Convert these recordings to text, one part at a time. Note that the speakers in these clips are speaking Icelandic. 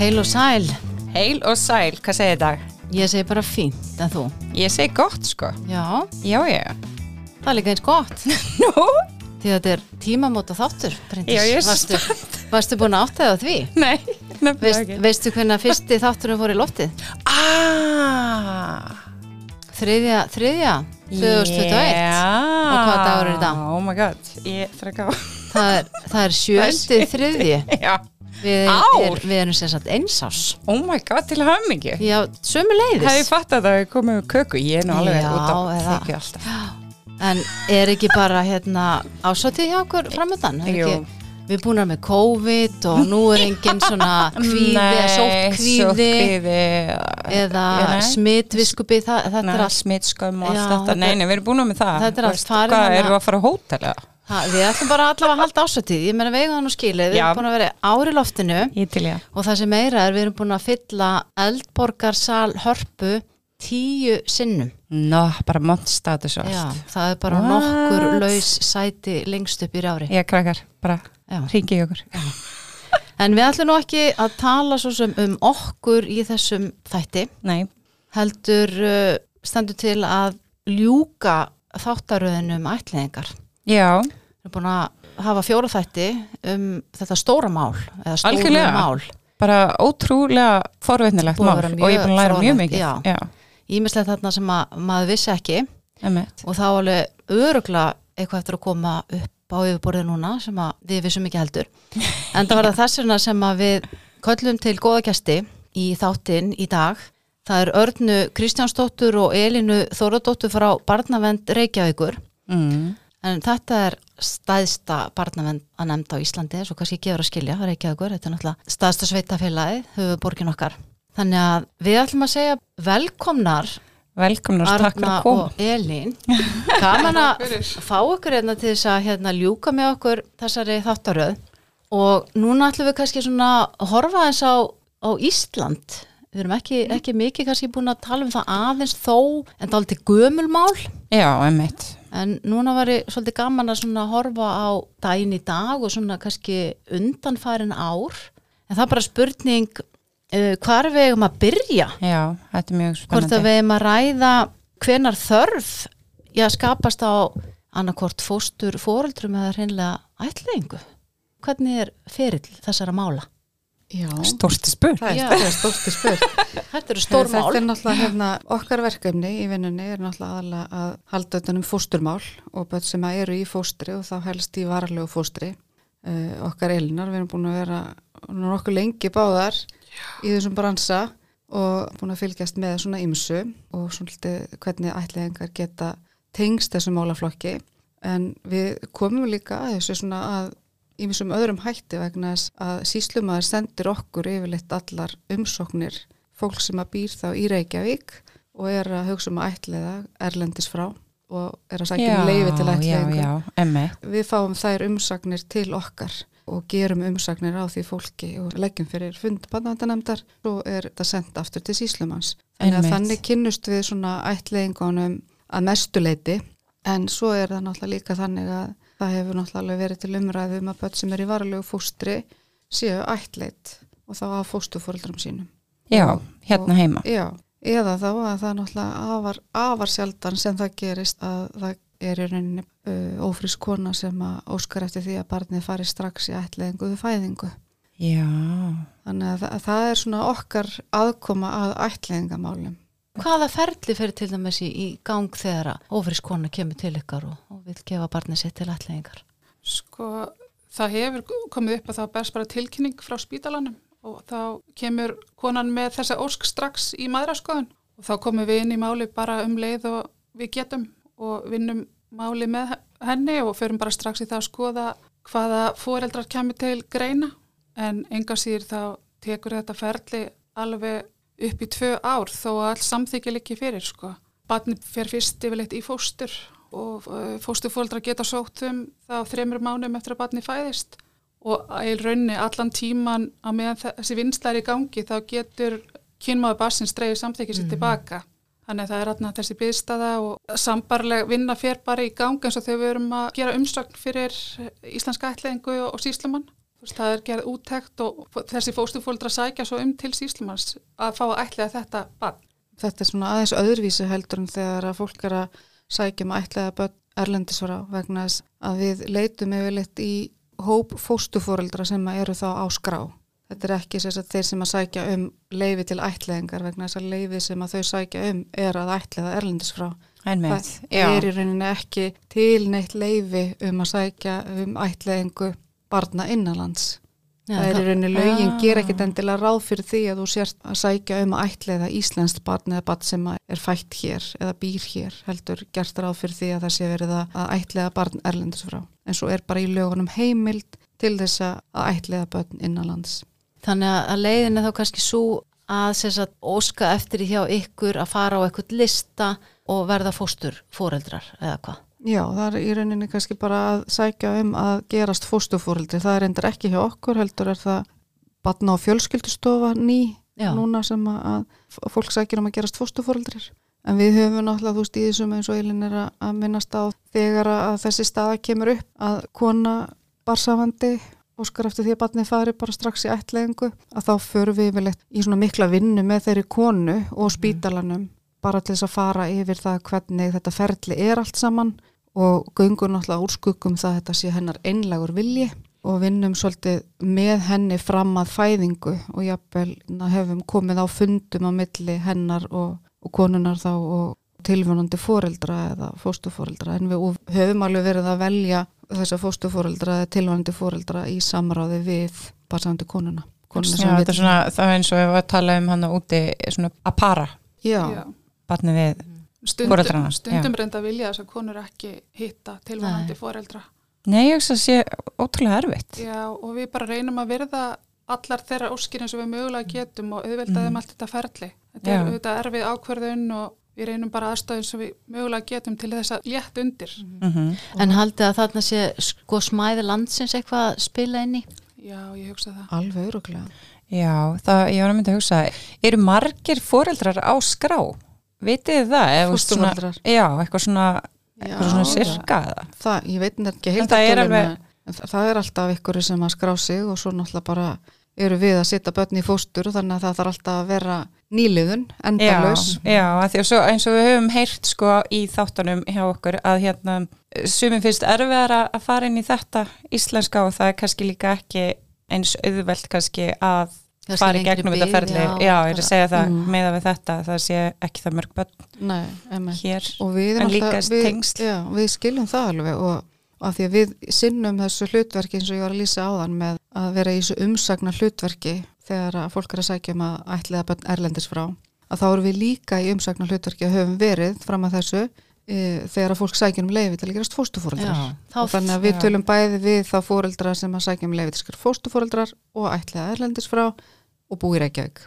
Heil og sæl, Heil og sæl, hvað segir dag? ég segi bara fínt, en þú? Ég segi gott sko. Já, Já, já. það er líka eins gott, Nú? því að þetta er tímamóta þáttur, Bryndís. Já, ég er varstu, varstu búin að áttaða því? Nei, nefnilega Veist, ekki. veistu hvernig fyrsti þátturinn fór í loftið? Ah, Þriðja, þriðja, 2021. Og hvaða dagur er dag? Oh my god, ég þarf ekki á. Það er, það er sjöndi þriðji. Já. Við, er, við erum sagt einsás. Oh my god, til að hafa mikið. Já, sömu leiðis. Hefði ég fatt að það komið með köku, ég er nú alveg Já, út á þykju alltaf. En er ekki bara hérna ásátið hjá okkur framöndan? Jú. Við erum búin að með COVID og nú er engin svona kvíði, sótt kvíði sóttkvíði. eða það, þetta er allt smitskömm og allt þetta. Nei, nei, við erum búin með það. Þetta er allt farið Hvað, hérna- eru að fara á hótel eða? Ha, við ætlum bara allavega að halda ásatið, ég meina veiga hann og skilið, við Já. erum búin að vera ári loftinu Ég til ég. og það sem meira er við erum búin að fylla eldborgarsal hörpu tíu sinnum. Nó, bara monstatus og Já, allt. það er bara What? nokkur laus sæti lengst upp í rári. Ég krakkar, bara Já. ringi í okkur. En við ætlum nú ekki að tala svo sem um okkur í þessum þætti, Nei, heldur uh, stendur til að ljúka þáttaröðinu um ætliðingar. já, Við erum búin að hafa fjóra þætti um þetta stóra mál eða stóra mál. bara ótrúlega forveitnilegt mál og ég er búin að læra mjög mikið. Ímislegt þarna sem að maður vissi ekki Emmett. og þá alveg örugla eitthvað eftir að koma upp á yfirborðið núna sem við vissum ekki heldur. En það var það þess vegna sem við köllum til góða gæsti í þáttinn í dag. Það er Örnu Kristjánsdóttur og Elinu Þóradóttur frá Barnavend Reykjavíkur. Mm. En þetta er stæðsta barnavend að nefnda á Íslandi, svo kannski gefur að skilja, Reykjavíkur, þetta er náttúrulega stæðsta sveitafélagi, höfu borgin okkar. Þannig að við ætlum að segja velkomnar Velkomnar, takk fyrir Arna að koma. og Elín. Gaman að fá okkur hérna til þess að hérna, ljúka með okkur þessari þáttaröð og núna ætlum við kannski svona að horfa eins á, á Ísland. Við erum ekki, ekki mikið kannski búin að tala um það aðeins þó, en það er alltaf gömulmál. Já, emmett. En núna var ég svolítið gaman að horfa á daginn í dag og svona kannski undanfærin ár. En það er bara spurning uh, hvar við eigum að byrja. Já, þetta er mjög Hvort að spennandi. við eigum að ræða hvenar þörf já, skapast á annarkvort fóstur fóreldrum eða hreinlega ætlingu. Hvernig er ferill þessara mála? Já, Stórsti spur. það er, Já. það er stórti spurt. Þetta eru stór Þetta mál. er náttúrulega hérna, okkar verkefni í vinnunni er náttúrulega aðalega að halda utan um fósturmál og börn sem að eru í fóstri og þá helst í varalegu fóstri. Uh, okkar Elinar, við erum búin að vera nokkuð lengi báðar í þessum bransa og búin að fylgjast með svona ymsu og svona hvernig ætliðingar geta tengst þessu málaflokki en við komum líka að þessu svona að ímissum öðrum hætti vegna þess að síslumæður sendir okkur yfirleitt allar umsóknir fólk sem að býr þá í Reykjavík og er að hugsa um að ætliða erlendis frá og er að sækja um leifi til emmett. Við fáum þær umsagnir til okkar og gerum umsagnir á því fólki og leggjum fyrir fund bannavendanemdar svo er þetta sendt aftur til síslumanns. Þannig að þannig kynnust við svona ætliðingunum að mestuleiti en svo er það náttúrulega líka þannig að það hefur náttúrulega verið til umræðu um að börn sem er í varalegu fóstri séu ætleit og þá að fóstufóreldrum sínum. Já, hérna og- heima. Já, eða þá að það er náttúrulega afar, afar sjaldan sem það gerist að það er í rauninni uh, ófrís kona sem að óskar eftir því að barnið fari strax í ætliðingu við fæðingu. Já, Þannig að, að það er svona okkar aðkoma að ætliðingamálum. Hvaða ferli fyrir til dæmis í, gang þegar að ófrisk kona kemur til ykkar og, og vil gefa barnið sitt til ætlingar? Sko, það hefur komið upp að það berst bara tilkynning frá spítalanum og þá kemur konan með þessa ósk strax í maðuraskoðun og þá komum við inn í máli bara um leið og við getum og vinnum máli með henni og förum bara strax í það að skoða hvaða foreldrar kemur til greina en enga síður þá tekur þetta ferli alveg upp í tvö ár þó að allt samþykja líki fyrir sko. Barni fer fyrst yfirleitt í fóstur og fóstufóldra geta sótt um þá þreymur mánum eftir að barni fæðist og í raunni allan tíman á meðan þessi vinsla er í gangi þá getur kynmaður barsins dreigir samþykja sér tilbaka. Þannig að það er aðna þessi byggstaða og sambarleg vinna fer bara í gang eins og þegar við erum að gera umsögn fyrir íslenska ætlingu og síslumann veist, það er gerð úttekt og þessi fóstufóldra sækja svo um til síslumanns að fá að ætlega þetta bann. Þetta er svona aðeins öðruvísi heldur en þegar að fólk er að sækja um ætlaða börn erlendisvara vegna þess að við leitum yfirleitt í hóp fóstufóreldra sem að eru þá á skrá. Þetta er ekki sem sagt þeir sem að sækja um leifi til ætlaðingar vegna þess að leifi sem að þau sækja um er að ætlaða erlendisfrá. Það er í rauninni ekki til neitt leifi um að sækja um ætlaðingu barna innanlands. Já, það er í rauninni lögin Ah. gera ekkit endilega ráð fyrir því að þú sért að sækja um að ætliða íslenskt barn eða barn sem er fætt hér eða býr hér heldur gert ráð fyrir því að það sé verið að að ætliða barn erlendis frá en svo er bara í lögunum heimild til þess að ætliða barn innanlands Þannig að leiðin er þá kannski svo að sagt, óska eftir því hjá ykkur að fara á eitthvað lista og verða fóstur fóreldrar eða hvað. Já, það er í rauninni kannski bara að sækja um að gerast fóstufóreldri það er endur ekki hjá okkur heldur er það barna og fjölskyldustofa ný Já. núna sem að, fólk sækir um að gerast fóstufóreldrir en við höfum náttúrulega þú þessum eins og Eilin er að, minnast á þegar að þessi staða kemur upp að kona barsafandi óskar eftir því að barnið fari bara strax í ættlegingu að þá förum við yfirleitt í svona mikla vinnu með þeirri konu og spítalanum bara til þess að fara yfir það hvernig þetta ferli er allt saman og göngur náttúrulega úr skuggum það að þetta sé hennar einlegur vilji og vinnum svolítið með henni fram að fæðingu og jafnvel na, hefum komið á fundum á milli hennar og, og konunar þá og tilvonandi fóreldra eða fóstufóreldra en við höfum alveg verið að velja þessa fóstufóreldra eða tilvonandi fóreldra í samráði við barsandi konuna. konuna Já, sem þetta vill- er svona, það er eins og við varum að tala um hann úti, svona að para Já, Já. Barnið við. Stundum, Foreldrana, stundum reynda vilja þess að konur ekki hitta tilvonandi Nei. foreldra. Nei, ég hugsa að sé ótrúlega erfitt. Já, og við bara reynum að virða allar þeirra óskir eins og við mögulega getum og auðvelda þeim allt þetta ferli. Þetta Já. er auðvitað erfið ákverðun og við reynum bara aðstöðum sem við mögulega getum til þess að létt undir. Mm En haldið að þarna sé sko smæði landsins eitthvað að spila inn í? Já, ég hugsa það. alveg öruglega. Já, það, ég var að mynda að hugsa, eru margir foreldrar á skrá? Vitið þið það? Svona- Fósturforeldrar. Já, eitthvað svona, eitthvað svona Já, sirka eða? Það, ég veit ekki En heilt það alveg alveg- en það, það er alltaf ykkur sem að skrá sig og svo náttúrulega bara eru við að setja börn í fóstur og þannig að það þarf alltaf að vera nýliðun, Já, endalaus já að því að svo, eins og við höfum heyrt sko í þáttunum hjá okkur að hérna sumum finnst erfiðar að- að fara inn í þetta íslenska og það er kannski líka ekki eins auðvelt kannski að fara í gegnum þetta ferli. já, Já, ég er að segja það Mm. meða við þetta, það sé ekki það mörg börn Nei, einmitt. hér. En líka alltaf- við, tengsl. já, við skiljum það alveg og, að því að við sinnum þessu hlutverki eins og ég var að lýsa áðan með að vera í þessu umsagna hlutverki þegar að fólk er að sækja um að ætliða börn erlendis frá að þá erum við líka í umsagna hlutverki að höfum verið fram að þessu þegar að fólk sækja um leifi til að gerast fóstufóreldrar og þannig að við tölum bæði við þá fóreldra sem að sækja um leifi til að gerast fóstufóreldrar og ætliða erlendis frá og búi í Reykjavík.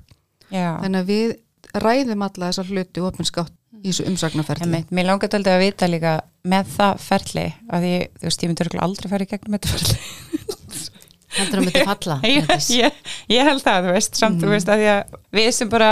Já, þannig að við ræðum alla þessar hluti opinskátt í þessu umsagnaferli mér langar taldið að vita líka með það ferli að því, þú veist, ég myndi aldrei fara í gegnum þetta ferli. Heldur að myndi falla? ég, ég, ég held það, þú veist, samt, þú veist, að því að við sem bara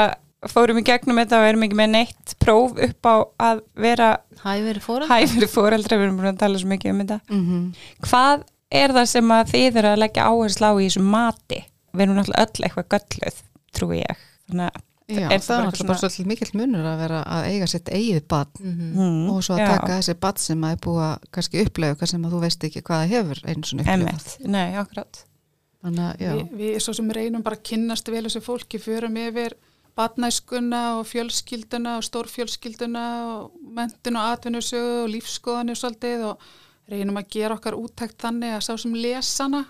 fórum í gegnum þetta og erum ekki með neitt próf upp á að vera Hæfir fóreldrar? hæfri fóreldra, við erum búin að tala svo mikið um þetta. mm Hvað er það sem að þið eru að leggja áherslu á í þessu mati? Við erum náttúrulega öll eitthvað gölluð, trúi ég. Þannig að, Já, Er það það er svona- bara svolítið mikill munur að vera að eiga sitt eigið Mhm. mm, og svo að já, taka þessi badn sem að er búið að kannski upplega eitthvað sem að þú veist ekki hvað það hefur einu svona upplifað. Einmitt, nei, akkurat. Þannig að, já, Vi, við svo sem reynum bara að kynnast vel þessu fólki, förum yfir batnæskuna og fjölskylduna og stórfjölskylduna og mentin og atvinnusögu og lífskoðanir svolítið og reynum að gera okkar úttækt þannig að sá sem lesana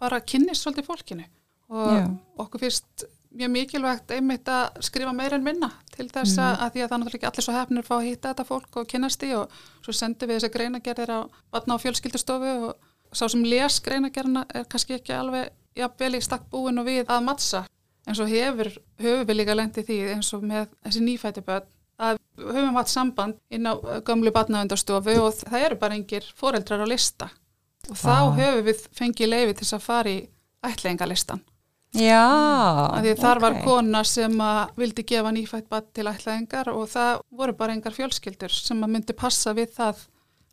bara kynnist svolítið fólkinu. Og Já. okkur finnst mjög mikilvægt einmitt að skrifa meira en minna til þess að, að því að það er náttúrulega ekki allir svo hefnir að fá að hitta þetta fólk og kynnast því og svo sendum við þessi greinagerðir á batna og fjölskyldustofu og sá sem les greinagerðina er kannski ekki alveg jafnvel í stakk búin og við að mattsa en svo hefur, höfum við líka lendið því eins og með þessi nýfætti börn að við höfum hatt samband inn á uh, gömlu batnaundarstofu og það eru bara engir foreldrar á lista og þá Vá. höfum við fengið leifi til að fara í ætleingalistan Já, að því að þar var kona sem að vildi gefa nýfætt bad til ætlaðingar og það voru bara engar fjölskyldur sem að myndi passa við það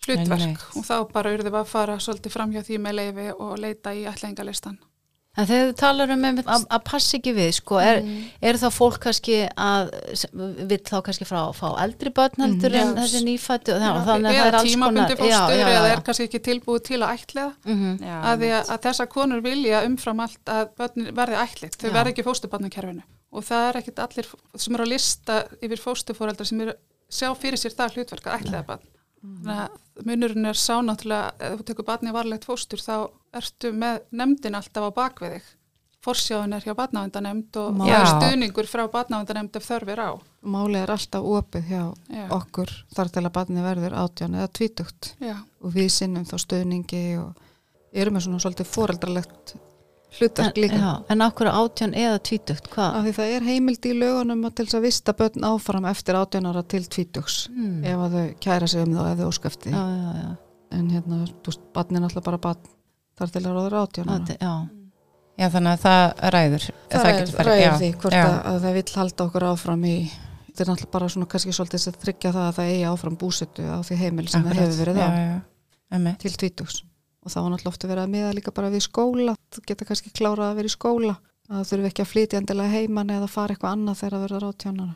hlutverk Einmitt. og þá bara urðum við að fara svolítið framhjá því með leifi og leita í ætlaðingalistan. En þegar þú talar um að, að passa ekki við, sko, er, Mm. er þá fólk kannski að, vill þá kannski frá fá eldri börn heldur en Já. þessi nýfættu, Já, þannig að það er eða alls konar. tímabundi fóstur Já, já, eða já. er kannski ekki tilbúið til að ætliða Mhm. Já, að að, að þessar konur vilja umfram allt að börnin verði ætlit, þau Já. verði ekki fósturbarnakerfinu og það er ekkit allir sem eru að lista yfir fósturfóreldra sem eru sjá fyrir sér það hlutverk að ætliða barn. Að munurinn er sá náttúrulega, ef þú tekur barni varlegt fóstur þá ertu með nefndin alltaf á bakvið þig. Forsjáðun er hjá barnavendanemnd og það er stuðningur frá barnavendanemnd ef þörfir á. Málið er alltaf opið hjá Já. okkur þar til að barni verður átján eða tvítugt Já. og við sinnum þá stöðningi og erum með svona svolítið foreldralegt hlutverk líka. Já, en okkur átján eða tvítugt, hvað? Af því það er heimild í lögunum að til þess að vista börn áfram eftir átján ára til tvítugs Mm. ef að þau kæra sig um það og ef þau óskafti. Já, já, já. En hérna, þú veist, barni er náttúrulega bara barn þar til að ráður átján ára. Þetta- Já, Já, þannig að það ræður. Það, getur er farið- ræður því hvort að, að það vill halda okkur áfram í þetta er náttúrulega bara svona kannski svolítið að tryggja það að það eigi áfram búsettu á því heimil sem það Akkurat. hefur verið á já, já, einmitt. til tvítugs og það var náttúrulega verið að miða líka bara við skóla geta kannski klárað að vera í skóla að það þurfi ekki að flytja endilega heiman eða fara eitthvað annað þegar það verður átjónara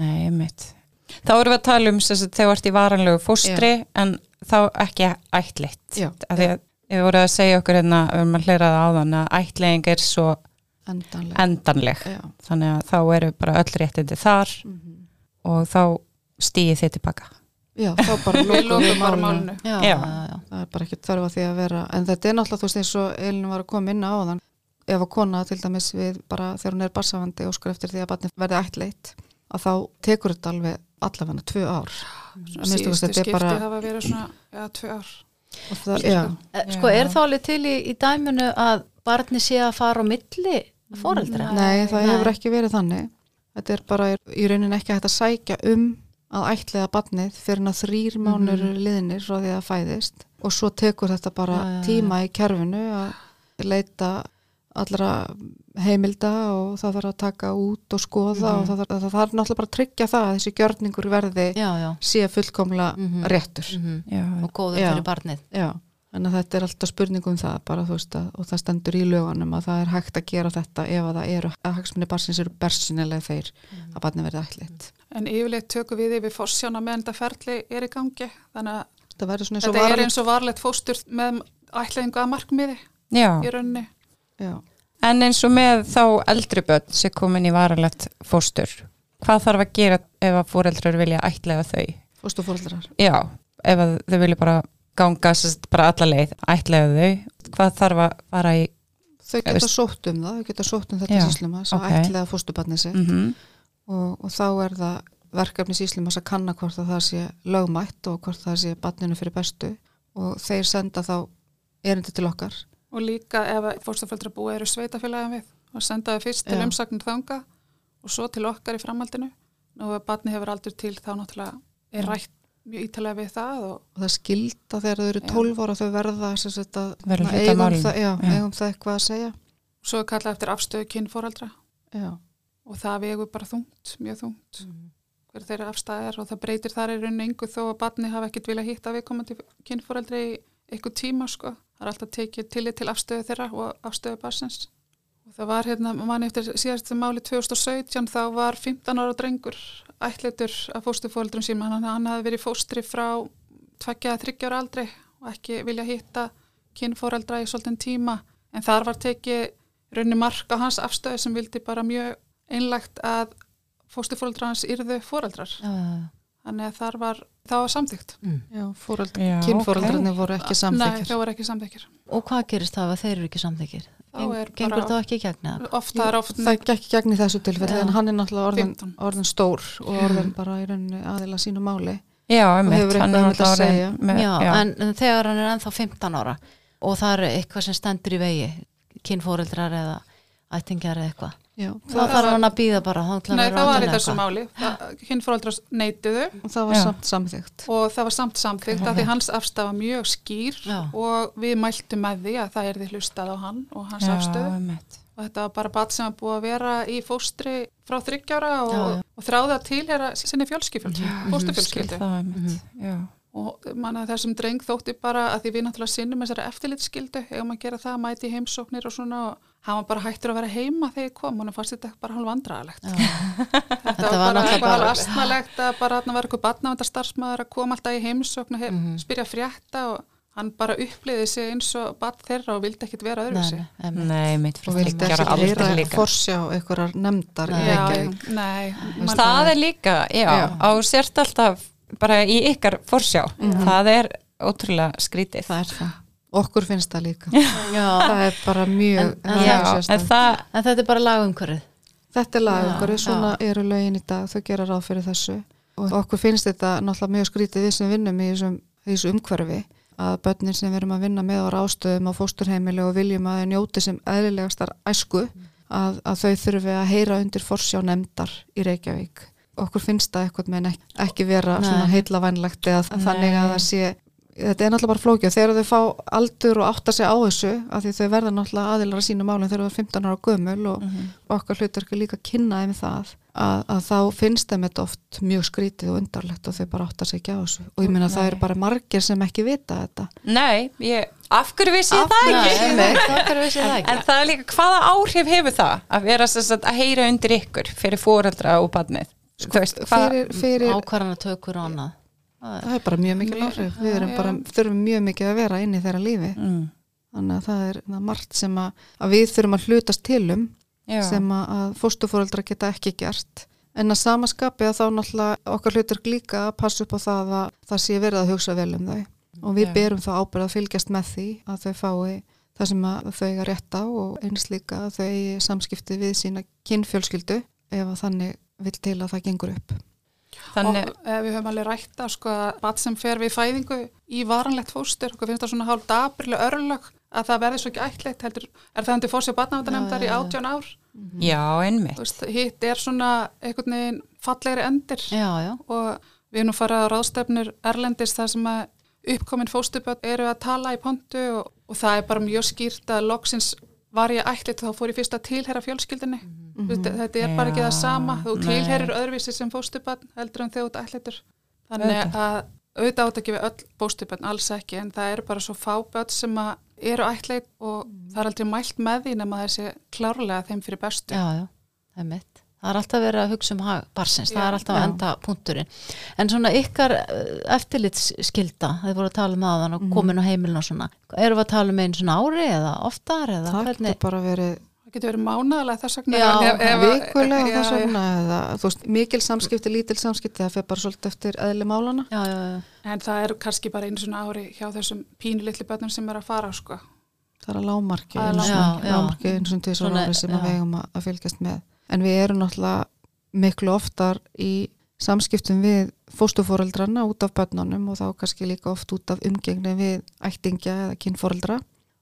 Nei, einmitt. Þá erum við að tala um þess að þegar þú ert í varanlegu fóstri en þá ekki ættleitt. Já, Af því að við vorum að segja okkur hérna um að hlera það áðan að ættlegging er svo endanleg. Já. Þannig að þá eru bara öll réttindi þar Mhm. og þá stýði þið tilbaka. Já, þá bara Við lokum við lókum já, Já. já, já. það er bara ekki þörfa því að vera en þetta er náttúrulega þú veist eins og Elin var að koma inn á áðan ef að kona til dæmis við bara þegar hún er barsafandi og skur eftir því að barni verði ættleitt að þá tekur þetta alveg allavega tvö ár Að þetta er skipti bara- hafa verið svona, já, tvö ár. það, já, Eh, Sko, er þá alveg til í, í dæminu að barni sé að fara á milli foreldra? nei það Nei. hefur ekki verið þannig þetta er bara í rauninni ekki að sækja um að ættleiða barnið fyrir að þrýr mánur mm liðnir frá því að fæðist. Og svo tekur þetta bara já, já. tíma í kerfinu að leita allra heimilda og það þarf að taka út og skoða og það þarf, það þarf náttúrulega bara að tryggja það að þessi gjörningur verði sé fullkomlega Mhm. réttur. Mhm. Já, Og góður fyrir barnið. já, en þetta er alltaf spurning um það bara þú veist að, og það stendur í lögunum að það er hægt að gera þetta ef að það eru að hagsmunni barsins eru bersinilega þeir að barni verði ætlitt En yfirleitt tökum við yfir forsjána meðan þetta ferli er í gangi. Þannig að svona eins og þetta er varalegt eins og varlegt fóstur með ætlaðingu að markmiði já. í rauninni. já, En eins og með þá eldri börn sem komin í varalegt fóstur, hvað þarf að gera ef að fóreldrar vilja ættlega þau? fóstufóreldrar Já, ef að þau vilja bara ganga bara alla leið, ættlega þau, hvað þarf að fara í? þau geta sótt um það, þau geta sótt um þetta Já, sísluma sem ok. ætliða fóstubarnið sitt Mm og, og þá er það verkefni síslum að kanna hvort að það sé lögmætt og hvort það sé barninu fyrir bestu og þeir senda þá erindi til okkar Og líka ef fóstaföldra búið eru sveitafélagin við og senda þau fyrst til Já. umsagnir þanga og svo til okkar í framhaldinu. Og ef barni hefur aldur til þá náttúrulega er rætt mjög ítalega við það og og það skilda þegar þau eru Já. 12 ára þau verða eigum, það, já, Já. eigum það eitthvað að segja svo er kallað eftir afstöðu kynfóreldra já, og það vegur bara þungt, mjög þungt. hver þeirra afstæð er og það breytir þar í rauninni engu þó að barni hafa ekkert vilja hitta viðkomandi kynfóreldri í eitthvað tíma sko. Það er alltaf tekið tillit til afstöðu þeirra og afstöðu barsins. Og það var hérna, manni eftir síðastu máli 2017 þá var 15 ára drengur ætlitur af fóstufóreldrum sín, hann, hann hafði verið fóstri frá tveggja að þryggja ára aldri og ekki vilja hitta kynfóreldra í svolítinn tíma. En þar var tekið í rauninni mark á hans afstöðu sem vildi bara mjög einlagt að fóstufóreldra hans yrðu fóreldrar. Já, já, já. Þannig að þar var, það var samþygt. Mm. já, fóreldra, Já, kynfóreldrarnir voru ekki Nei, samþykir það voru ekki samþykir. Og hvað gerist það að þeir eru ekki samþykir? Er Gengur það ekki í gegn eða? Oft það er oft það gekk ekki gegn í þessu tilfelli Já. en hann er náttúrulega orðin, 15. orðin stór og orðin bara í rauninni aðila sínu máli Já, einmitt, hann er þetta að segja. með- Já, en en þegar hann er ennþá 15 ára og það er eitthvað sem stendur í vegi, kynfóreldrar eða ættingjar eða eitthvað. Já, það, þarf hann að býða bara. Nei, að það var í þessu máli. Kynfóreldrar neituðu og það var Já. samt samþygt og það var samt samþygt af því hans afstafa mjög skýr Já. og við mæltum með því að það er því hlustað á hann og hans afstöðu. Og þetta var bara bat sem var búið að vera í fóstri frá þryggjára og, og þráði að tilhera sinni fjölskyfjöld, Skil fóstufjölskyldu. Já. og manna þessum dreng þótti bara að því við náttúrulega sinnum þessari eftirlitskildu og og hann var bara hættur að vera heima þegar ég kom og hann fannst þetta bara hálf vandrarlegt þetta var bara bara- astnalegt að bara hann var eitthvað batnavendarstarfsmaður að koma alltaf í heimsókn og hef, Mhm. spyrja frétta og hann bara uppliði sig eins og bat þeirra og vildi ekkit vera öðru sig Nei, mitt og fyrir vildi gera ekki aldrei heyra líka. forsjá einhverjar nefndar í Nei. Reykjavík. nei, man, Það er líka, já, Já. á sért alltaf bara í ykkar forsjá. Það er ótrúlega skrítið. Það er það, okkur finnst það líka. Já, það er bara mjög En- en- Já, en það en þetta er bara lagumhverfið. Þetta er lag, Já, okkur svona eru lögin í dag, þau gera ráð fyrir þessu. Og okkur finnst þetta náttúrulega mjög skrítið við sem vinnum í þessum, þessu umhverfi að börnin sem við erum að vinna með á rástöðum á fósturheimili og viljum að þau njóti sem eðlilegastar æsku að, að þau þurfi að heyra undir forsjá nefndar í Reykjavík. Okkur finnst það eitthvað með ekki, ekki vera svona heillavænlegt eða Nei. þannig að það sé þetta er náttúrulega bara flókið og þegar þau fá aldur og átta sig á þessu af því þau verða náttúrulega aðilar að sínu málum þegar þau er 15 ára gömul og okkar hlutverk er líka að kynna þeim það að, að þá finnst þeim þetta oft mjög skrítið og undarlegt og þau bara átta sig ekki á þessu og ég meina það eru bara margir sem ekki vita þetta Nei, ég, af hverju vissi ég það ekki? nei, það fyrir vissi það En, ekki. en það er líka, hvaða áhrif hefur það að vera sem sagt, að heyra undir ykkur fyrir fóreldra og badnið? Þú veist, hvað, fyrir, fyrir Ákvarðana tökur og annað. Það er- bara mjög mikil áhrif. við erum bara, þurfum mjög mikið að vera inn í þeirra lífi. Mm, þannig að það er, það margt sem að, að við þurfum að hlutast til um já, sem að, fóstufóreldra geta ekki gert. En að samaskapi að þá náttúrulega okkar hlutur líka að passa upp á það að það sé verið að hugsa vel um þau. Og við Já. berum þá ábyrð að fylgjast með því að þau fái það sem að þau eiga rétt á og eins líka að þau eigi samskipti við sína kynfjölskyldu ef að þannig vill til að það gengur upp þannig, og eh, við höfum alveg rætt að sko að bat sem fer við fæðingu í varanlegt fóstur, okkur finnst það svona hálf dabrileg örlög að það verði svo ekki ætleitt heldur, er það hendur fórsið batnavendanemndar í átján ár? Já, einmitt. Hitt er svona einhvern veginn fallegri endir. Já, já. og við erum nú farað á ráðstefnur Erlendis þar sem að uppkomin fóstuböld eru að tala í pontu og, og það er bara mjög skýrt að loksins var ég ætlit þá fór ég fyrst að tilhera fjölskyldinni mm þetta er bara ekki það sama. Þú tilherir öðruvísi sem fóstuböld heldur en þegar þú ætlitur þannig að auðvitað átt ekki við öll fóstuböld alls ekki en það eru bara svo fáböld sem að eru ætlit og það er aldrei mælt með því nema þessi klárlega þeim fyrir bestu. Já, já, það er mitt. Það er alltaf verið að hugsa um barsins, það Já, er alltaf að enda punkturinn. En svona ykkar eh, eftirlitsskylda, þið voru að tala um aðan og komin á heimilin og svona, eru við að tala um einu svona ári eða oftar eða það hvernig? getur bara verið það getur verið mánaðalega þess vegna Já, vikulega þess vegna eða þú veist, mikil samskipti, lítil samskipti það fer bara svolítið eftir eðli málana Já, já, já. En það eru kannski bara einu svona ári hjá þessum pínu litli börnum sem er að fara sko. það er að lámarki einu svona- og tvisar Svona, ári sem já. að við eigum að, að fylgjast með en við erum náttúrulega miklu oftar í samskiptum við fóstufóreldrana út af börnunum og þá kannski líka oft út af umgengni við ættingja eða kynfóreldra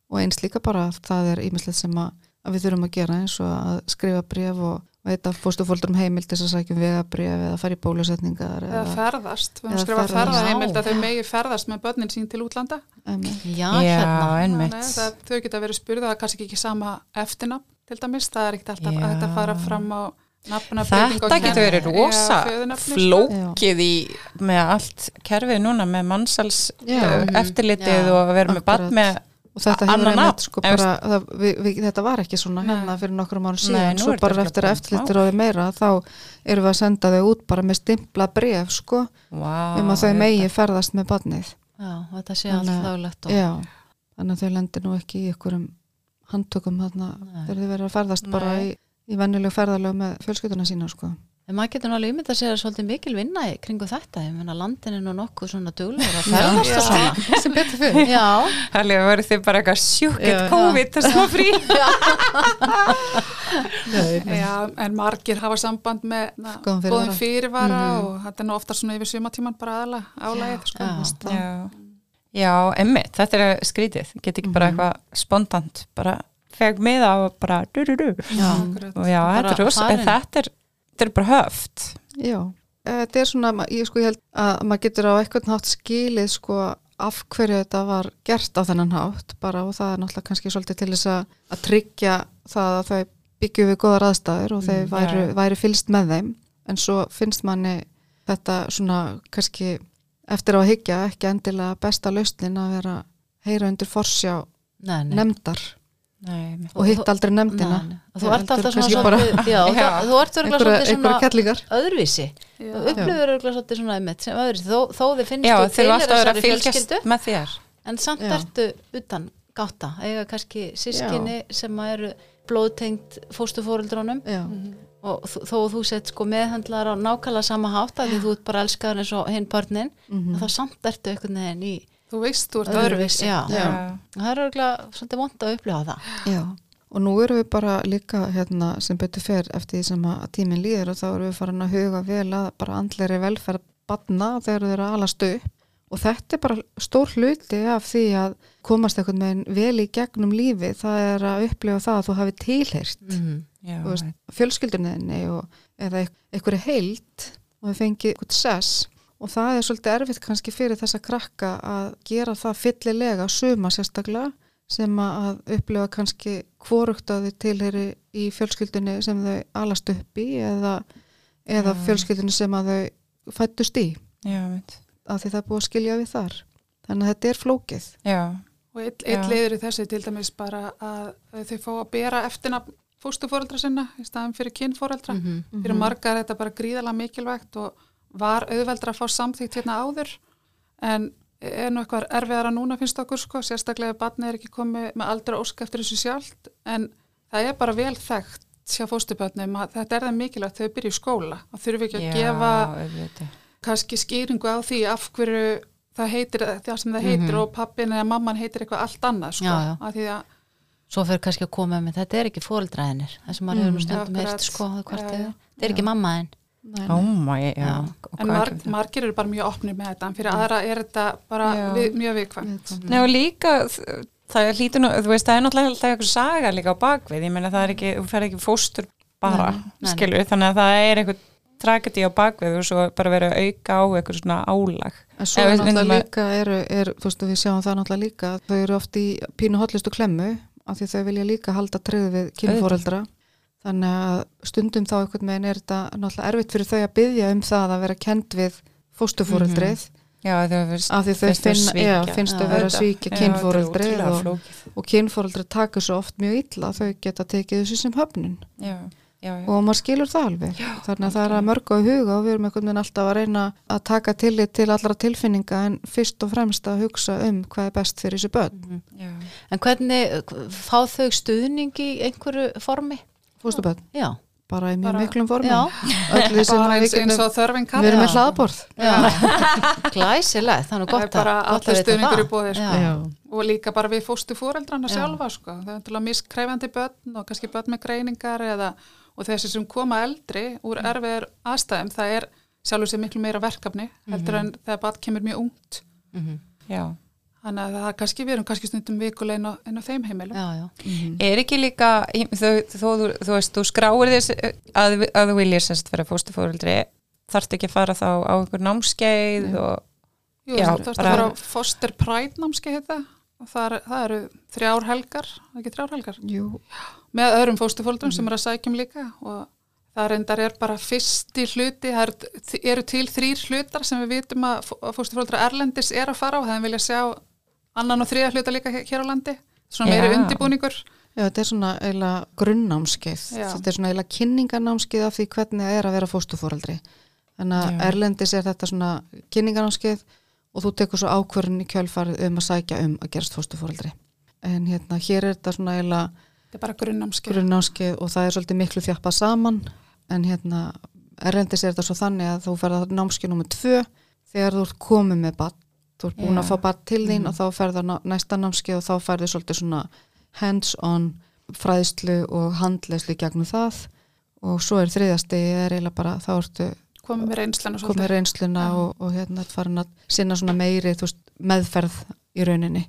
og eins líka bara að það er ímislegt sem að, að við þurfum að gera eins og að skrifa bref og veita fóstufóreldrum heimil til þess að sækjum vegabref eða fara í bólusetningar eða ferðast, við höfum Eða skrifað ferðaheimild að Já. þau megi ferðast með börnin sín til útlanda. Einmitt. Já, Já, hérna. það, þau geta verið spurðið að kannski ekki sama eftirnafn til dæmis, það er ekkert alltaf að þetta fara fram á nafna Þetta getur verið rosa flókið í með allt kerfið núna með mannsals Já. eftirlitið Já, og að vera með barn með og þetta hefur einmitt sko bara, það, við, við, þetta var ekki svona Nei. hérna fyrir nokkrum árum Nei, síðan nú svo bara eftir bara- eftirlittir og meira þá erum við að senda þau út bara með stimpla bref sko wow, um að þau megi ferðast með barnið Já, þetta sé Þannig allt að- löglegt og... já, þannig að þau lendir nú ekki í ykkurum handtökum þarna Nei. þegar þau verður að ferðast bara í, Nei. í venjulegu ferðalög með fjölskylduna sína sko En maður getur alveg ímyndað sér að svolítið mikil vinna í kringu þetta, ég meina landin er nú nokkuð svona duglegur að ferðast og svona. sem betur fyrir Já, Halli, voru þið bara eitthvað sjúkitt. COVID og smá frí Já, en margir hafa samband með na, Góðum fyrirvara. góðum fyrirvara Mhm. og þetta er nú ofta svona yfir sumatíman bara aðla álægið sko. já. Já, já emmitt, þetta er skrítið get ekki bara eitthvað spontant bara feg miða og bara du, du, du. já. Og já, þetta er rosa, en farin. þetta er þetta er bara höft Já, eh, þetta er svona, ég sko ég held að maður getur á eitthvað hátt skilið sko af hverju þetta var gert á þennan hátt bara og það er náttúrulega kannski svolítið til þess að, tryggja það að þau byggju við góðar aðstæður og þau Mm, væru, já. væri fylst með þeim en svo finnst manni þetta svona kannski eftir á að hyggja ekki endilega besta lausnin að vera heyra undir forsjá nei, nei. nefndar Nei, og hitt aldrei nefndina. Nei. Og þú ert alltaf svona bara já, Já. það- þú ert einhverja svona kettlingar öðruvísi. Og upplifur svolítið svona einmitt sem öðruvísi, þó, þó þið finnst Já, þú þessari fylgjast fjölskyldu. með þér. En samt Já. ertu utan gáta, eiga kannski sískinni sem eru blóðtengt fóstufóreldrónum Já, og þó þó þú sett sko meðhandlar á nákvæmlega sama hátt að því þú ert bara elskaður eins og hinn börnin Mhm. þá samt ertu einhvern veginn í Þú veist, þú ert öðruvísi já. Já. Og það er örgulega svolítið vond að upplifa það. Já. Og nú erum við bara líka hérna sem betur fer eftir því sem að tíminn líður og þá erum við farin að huga vel að bara andleri velferð batna þegar þeir eru að alast upp. Og þetta er bara stór hluti af því að komast einhvern veginn vel í gegnum lífi það er að upplifa það að þú hafi tilheyrt. Mm. Já, þú veist, fjölskyldunniðinni og eða einhverju heilt og þau fengi eitthvað sess og það er svolítið erfitt kannski fyrir þessa krakka að gera það fyllilega suma sérstaklega sem að upplifa kannski hvorugt að þau tilheyri í fjölskyldunni sem þau alast upp í eða, eða Já. fjölskyldunni sem að þau fættust í. Já, af því það er búið að skilja við þar. Þannig að þetta er flókið. Já, Og eitt leiður í þessu til dæmis bara að þau fá að bera eftirna fóstufóreldra sinna í staðan fyrir kynfóreldra. Mhm. Fyrir margar er þetta bara gríðalega mikilvægt og var auðveldra að fá samþýtt hérna áður en er nú eitthvað erfiðara núna finnst okkur sko, sérstaklega ef barnið er ekki komið með aldra ósk eftir þessu sjálft en það er bara vel þekkt hjá fóstubötnum að þetta er það mikilvægt þau byrja í skóla og þurfi ekki að já, gefa auðvitað. kannski skýringu á því af hverju það heitir það sem það heitir og pappin eða mamman heitir eitthvað allt annað sko, Já, já. af því að svo fyrir kannski að koma með þetta er ekki fóreldræðinir það sem maður hefur nú stundum akkurat. heilt sko er, já. þetta er ekki mamma en Nei, oh my, Já. Og En hvað mar er þetta? margir eru bara mjög opnir með þetta, en fyrir aðra er þetta bara Já. við, mjög viðkvæmt. Viðkvæmt. Nei og líka það hlýtur nú, þú veist, það er náttúrulega alltaf eitthvað saga líka á bakvið, ég meina það er ekki, þú fer ekki fóstur bara, Nei, nei. skilur þannig að það er eitthvað tragedi á bakvið og svo bara verið að auka á eitthvað svona álag. En svo er náttúrulega líka, eru, er, þú veist, við sjáum það náttúrulega líka, að þau eru oft í pínu hotlistu klemmu, af því þau vilja líka halda treyðu við kynfóreldra. Þannig að stundum þá einhvern veginn er þetta náttúrulega erfitt fyrir þau að byggja um það að vera kend við fóstufóreldrið, Já, þau finnst, af því þau finna, já, finnst þau vera að auðvitað. svíkja kynfóreldrið og, og kynfóreldrið taka svo oft mjög illa, þau geta tekið þessu sem höfnun Já, já, já. og maður skilur það alveg. Þannig að það er að mörgu á huga og við erum einhvern veginn alltaf að reyna að taka tillit til allra tilfinninga en fyrst og fremst að hugsa um hvað er best fyrir þessu börn. já. en hvernig fá þau stuðning í einhverju formi Fóstubörn, já, bara í mjög Bara- miklum formi. já, Öll því sem Bara eins, við og þörfin við kalla. erum með já. glæsilegt er er gott að, vita stuðningur í bóði, sko. Já. Og líka bara við fóstu fóreldrana Já. sjálfa, sko. Það er til að miskræfandi börn og kannski börn með greiningar eða, og þessi sem koma eldri úr erfiðar aðstæðum, það er sjálfur sér miklu meira verkefni, heldur en þegar barn kemur mjög ungt. Mhm. já. Þannig að það er kannski, við erum kannski stundum vikulegin á, inn á þeim heimilum. já, já, Er ekki líka, þú, þú, þú, þú veist, þú skráir þess að, að þú viljir sérst vera fóstufóreldri, þarftu ekki að fara þá á einhver námskeið og Jú, bara- að fara á Foster Pride námski heita og það, er, það eru þrjár helgar, ekki þrjár helgar, Jú, með öðrum fóstufóldrum sem eru að sækjum líka og það reyndar er bara fyrsti hluti, það eru, eru til þrýr hlutar sem við vitum að fó- að fóstufóldra Erlendis er að fara á, það er vilja sjá annan og þriða hluta líka hér á landi, svona meiri Já. undirbúningur. já, þetta er svona eiginlega grunnnámskeið. Já. Þetta er svona eiginlega kynningarnámskeið af því hvernig það er að vera fóstufóreldri. Þannig að. Erlendis er þetta svona kynningarnámskeið og þú tekur svo ákvörðin í kjölfarið um að sækja um að gerast fóstufóreldri. En hérna, hér er þetta svona eiginlega Þetta er bara grunnnámskeið. grunnnámskeið og það er svolítið miklu þjappað saman en hérna erlendis er þetta svo þannig að þú ferða námskeið nummið tvö þegar þú ert komið með bann þú ert búin að fá bann til þín og þá ferða næsta námskeið og þá ferðu svolítið svona hands-on fræðslu og handleyslu í gegnum það. Og svo er þriðasti er eiginlega bara þá ertu Komið með reynslanu komið reynsluna og, og hérna farin að sinna svona meiri veist, meðferð í rauninni.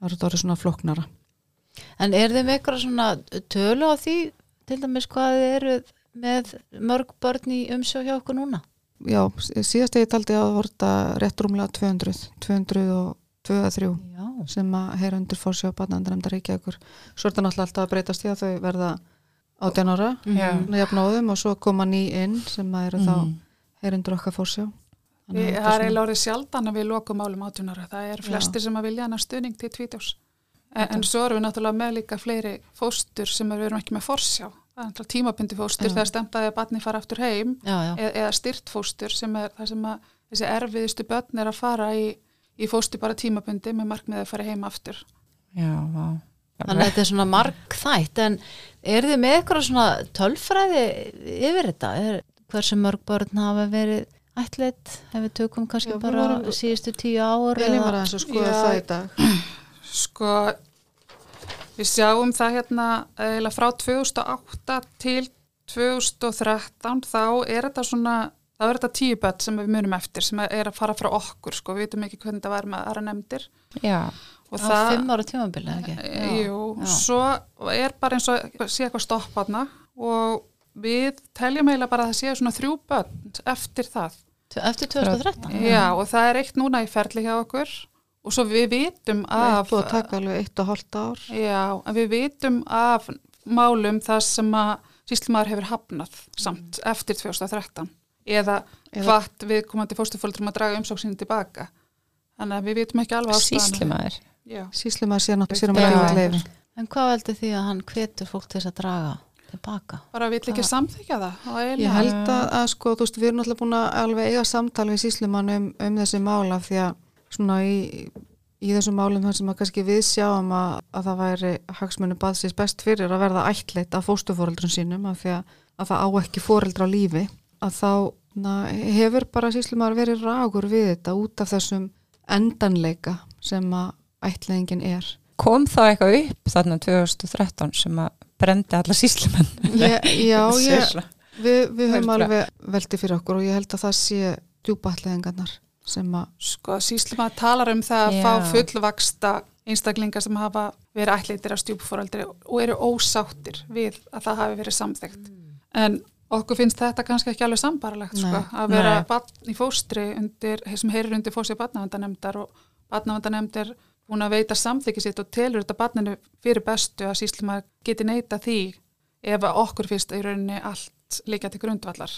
Það er þetta svona flóknara. En er með eitthvað svona tölu á því til dæmis hvað eru með mörg börn í umsjá hjá okkur núna Já, síðast ég taldi að vorta rétt rúmlega 200, 200 og 2 að 3 já, sem að heyra undir fórsjá barnandanemndar Reykjavíkur. Svo er þetta náttúrulega alltaf að breytast því að þau verða 18 ára, Já. jafnóðum og svo koma ný inn sem að eru þá heyra undir okkar fórsjá. Við, það er eiginlega orðið sjaldan að við lokum málum átjónara. Það er flestir sem að vilja hana stuðning til tvítjós. En, en svo erum við náttúrulega með líka fleiri fóstur sem við erum ekki með forsjá. Tímabundi fóstur Já. þegar stemtaði að barni fara aftur heim já, já, eða, eða styrt fóstur sem er það sem að þessi erfiðustu börn er að fara í, í fóstur bara tímabundi með markmiðið að fara heim aftur. Já, vá. þannig að þetta er svona margþætt en er þið með eitthvað svona tölfræði yfir þetta er, hversu mörg börn hafa verið ætlit, ef við tökum kannski Já, við bara vorum- síðustu tíu ár Elín var eða, aðeins að skoða Já. það í dag. Sko, við sjáum það hérna frá 2008 til 2013 þá er þetta svona, þá er þetta tíu börn sem við munum eftir sem er að fara frá okkur sko, við veitum ekki hvernig það var með aðra nefndir Já, og á fimm ára tímabili ekki? e, Jú, já. svo er bara eins og sé eitthvað stoppaðna og við teljum eiginlega bara að það séu svona þrjú börn eftir það. eftir 2013 Já, og það er eitt núna í ferli hjá okkur og svo við vitum Það er af búið að taka alveg eitt og hálft ár. Já, en við vitum af málum það sem að síslumæður hefur hafnað samt eftir 2013 eða Eða- hvart við komandi fóstufóldurum að draga umsóksinni tilbaka. Þannig að við vitum ekki alveg. Já, Síslumæður sé náttúrulega sér um að Já. gefa leifi. en hvað veldur því að hann hvetur fólk til þess að draga tilbaka? bara vill ekki samþykja það. og Ég held að, að sko, þú veist, við erum náttúrulega búin að alveg eiga samtal við síslumann um, um þessi mála því að svona í, í þessum málum þar sem að kannski við sjáum að, að það væri hagsmunum baðsins best fyrir að verða ættleitt af fóstufóreldrun sínum af því að, að það á ekki fóreldra á lífi að þá na, hefur bara síslumar verið ragur við þetta út af þessum endanleika sem að ættleggingin er. Kom þá eitthvað upp þarna 2013 sem að brendi alla síslimenn? Ég, já, ég, við, við höfum alveg veldi fyrir okkur og ég held að það sé djúpaættleggingarnar sem að Sko, síslumæður talar um það að Já. fá fullvaksta einstaklingar sem hafa verið ætlitir af stjúpfóraldri og eru ósáttir við að það hafi verið samþygt. En okkur finnst þetta kannski ekki alveg sambarlegt sko, að vera barn í fóstri undir, sem heyrir undir fóstri barnavendanemndar og barnavendanemnd er búin að veita samþykki sitt og telur þetta barninu fyrir bestu að síslumæður geti neita því ef að okkur finnst í rauninni allt líka til grundvallar.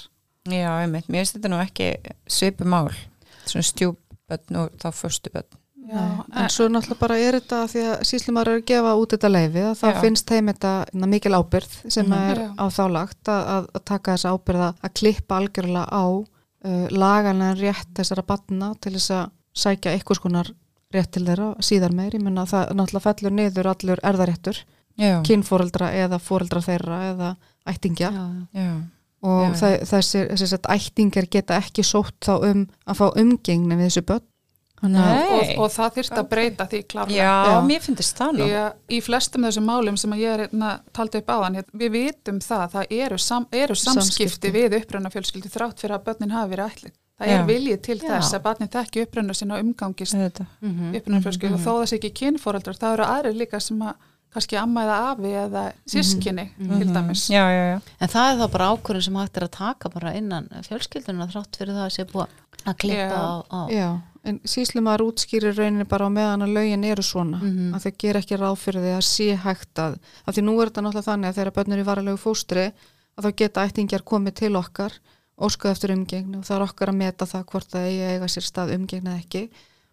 Já, einmitt, mér finnst þetta nú ekki svipu mál, svona stjúpbönn og þá förstu bönn. Já, en svo náttúrulega bara er þetta því að síslumar er að gefa út þetta leifi að þá Já. finnst þeim þetta na, mikil ábyrð sem Mhm. er Já. á þá lagt að, að, taka þessa ábyrð að, klippa algjörlega á uh, laganlega rétt þessara batna til þess að sækja eitthvað skonar rétt til þeirra síðar meir, ég menna það náttúrulega fellur niður allur erðaréttur, kynfóreldra eða fóreldra þeirra eða ættingja já. já, og þessi, ættingar geta ekki sótt þá um að fá umgengni við þessu börn og, og það þyrft að breyta því klárlega. já, Já. mér finnst það nú. Að í flestum þessum málum sem að ég er hérna, taldi upp áðan, hérna, við vitum það, það eru, sam, eru samskipti, Samskipti. við uppræna fjölskyldi þrátt fyrir að börnin hafi verið ætlið. Það Já. er viljið til Já. þess að barnin þekki uppræna sinna og umgangist. Mhm. uppræna fjölskyldi og þó það sé ekki kynfóreldur, það eru aðrir líka sem að kannski amma eða afi eða sískinni til dæmis. Já, já, já. En það er þá bara ákvörðin sem hægt er að taka bara innan fjölskylduna þrátt fyrir það að sé búið að klippa Já. á, á. Já, en síslumar útskýrir rauninni bara á meðan að lögin eru svona Mhm. að þau ger ekki ráð fyrir því að sé hægt að, að því nú er þetta náttúrulega þannig að þegar börnur í varalegu fóstri að þá geta ættingjar komið til okkar óskuð eftir umgengni og það er okkar að meta það hvort það eiga sér stað umgengni eða ekki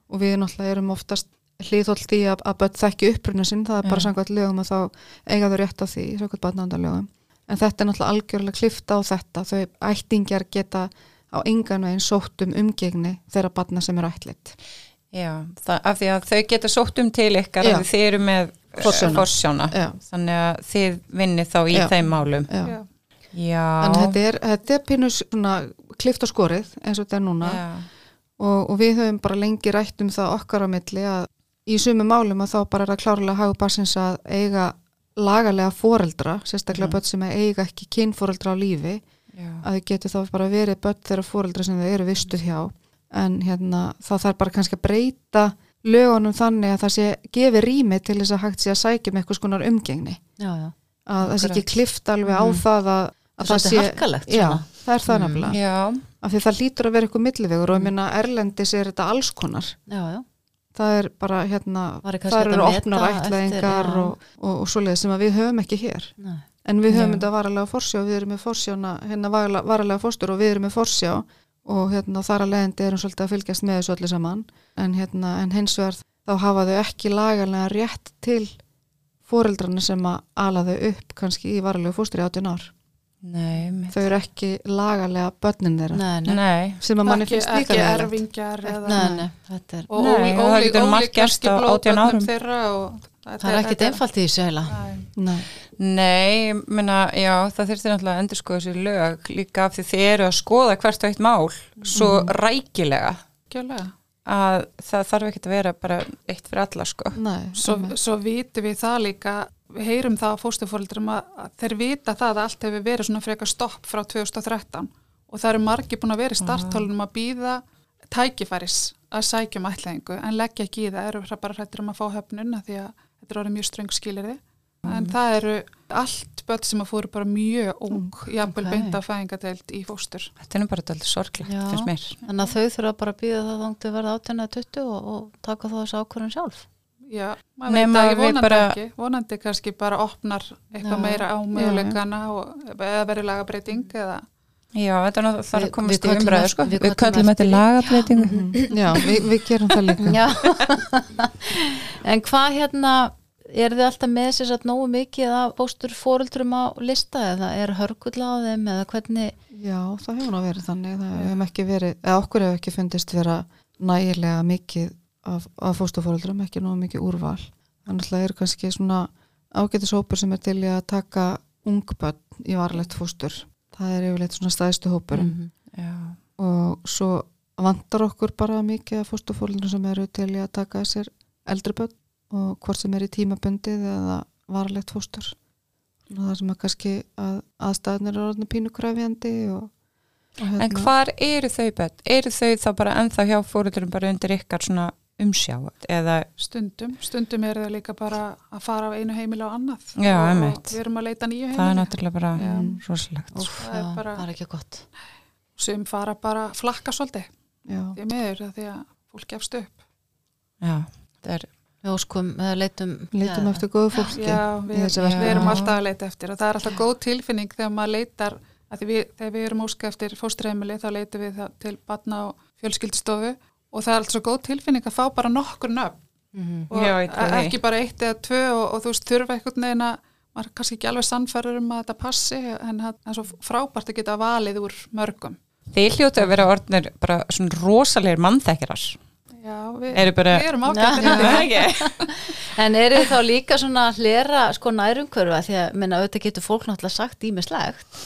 og við náttúrulega erum oftast hlýðholt í að, að börn þekki uppruna sinn, það er bara Já. samkvæmt lögum að þá eiga þau rétt á því, samkvæmt barnavandalögum en þetta er náttúrulega algjörlega klifta á þetta þau ættingjar geta á engan veginn sótt um umgengni þeirra barna sem eru ætlitt. Já, það, af því að þau geta sótt um til ykkar Já. því þið eru með eh. Já, Þannig að þið vinnið þá í Já. þeim málum. já. Að þetta er, þetta er pínu svona klift á skorið eins og þetta er núna og, og við höfum bara lengi rætt um það okkar á milli að í sumu málum að þá bara er það klárlega hagu barsins að eiga lagalega foreldra, sérstaklega Mhm. börn sem eiga ekki kynforeldra á lífi Já. að þau getur þá bara verið börn þeirra foreldra sem þau eru vistuð hjá en hérna þá þarf bara kannski að breyta lögunum þannig að það sé gefi rými til þess að hægt sé að sækja með eitthvað skonar umgengni Já, já. að það sé ekki klift alveg á Mhm. það að, að Það er svolítið harkalegt já, það er það Mhm. nefnilega af því það lítur að vera eitthvað millivegur og ég minna erlendis er þetta alls konar Já, já. Það er bara hérna hægt eru opnar ætlaðingar og, og, og svoleiðis sem við höfum ekki hér. Nei. en við höfum þetta varalega forsjá við erum með forsjána, hérna varalega, fóstur og við erum með forsjá og hérna þar að leiðandi erum svolítið að fylgjast með þessu öllu saman. En, hérna, en hins vegar þá hafa þau ekki lagalega rétt til fóreldrarna sem að ala þau upp kannski í varalegu fóstri 18 ár Nei, þau eru ekki lagalega börnin þeirra Nei, nei, Nei, sem að manni finnst líka ekki erfingjar eða nei, nei, þetta er, og gerst kannski á 18 blóðbörnum árum. þeirra og það er ekkit einfalt í þessu heila. Nei. Minna, já, það þurftir náttúrulega að endur skoða sér lög líka af því þið eru að skoða hvert og eitt mál svo rækilega Gjörlega. að það þarf ekki að vera bara eitt fyrir alla sko. Nei, Svo, svo vitum við það líka, heyrum það á fóstufóreldrum að, að þeir vita það að allt hefur verið svona frekar stopp frá 2013 og það eru margi búin að vera í starthólunum að býða tækifæris að sækja um ætlaðingu en leggja ekki í það, eru það bara hrættir um að fá höfnuna því að þetta er orðið mjög ströng skilirði en það eru allt börn sem að fóru bara mjög ung, jafnvel ok. beint af fæðingadeild í fóstur. Þetta er nú bara dálítið sorglegt, Já. finnst mér. Þannig að þau þurfa bara að býða það þangtu verða 18 eða 20 og, og taka þá þessu ákvörðun sjálf. Já, maður Nema veit ekki, við vonandi bara- ekki, vonandi kannski bara opnar eitthvað Já. meira á möguleikana og eða verið lagabreiting eða Já, þetta er náttúrulega þarf Við- að komast í umræðu sko. við Við köllum köllum eftir þetta því. lagabreitingu. Mhm. Já, við, við gerum það líka Já. en hvað hérna, er þið alltaf með sér satt nógu mikið að bóstur fóruldrum á lista eða er hörgull á þeim eða hvernig, Já, það hefur nú verið þannig það hefum ekki verið, eða okkur hefur ekki fundist vera nægilega mikið af, af fóstufóreldrum, ekki nógu mikið úrval það eru kannski svona ágætishópur sem er til að taka ungbönn í varlegt fóstur það er yfirleitt svona stæðstu hópur Mhm. Já. og svo vantar okkur bara mikið af fóstufóreldrum sem eru til að taka að sér eldri bönn og hvort sem er í tímabundið eða varlegt fóstur og það sem er kannski að aðstæðnir eru orðinu pínu krafjandi og, og hérna- En hvar eru þau börn? Eru þau þá bara ennþá hjá fóröldurum bara undir ykkar svona umsjá eða stundum, stundum er það líka bara að fara af einu heimili á annað. Já, og, við erum að leita nýju heimili það er náttúrulega bara Já. rosalegt. Úf, Það er já, bara- það er ekki gott. Sem fara bara að flakka svolítið. Já, því miður það því að fólk gefst upp. Já, það er við óskum, leitum leitum já, eftir góðu fólki við, við erum alltaf að leita eftir og það er alltaf góð tilfinning þegar maður leitar við, þegar við erum óska eftir fóstreimili þá leitum við það til batna og fjölskyldsstofu og það er alltaf svo góð tilfinning að fá bara nokkur nöfn Mhm. og Já, trúi því. ekki bara eitt eða tvö og, og þú veist þurfa einhvern veginn að maður er kannski ekki alveg sannfærður um að þetta passi en það er svo frábært að geta valið úr mörgum Þið hljótu að vera orðnir bara svona rosalegir mannþekkirar. Já, við, Eru bara- við erum Já. ágættir en eru þið þá líka svona hlera sko nærumhverfa því að minna auðvitað getur fólk náttúrulega sagt ímislegt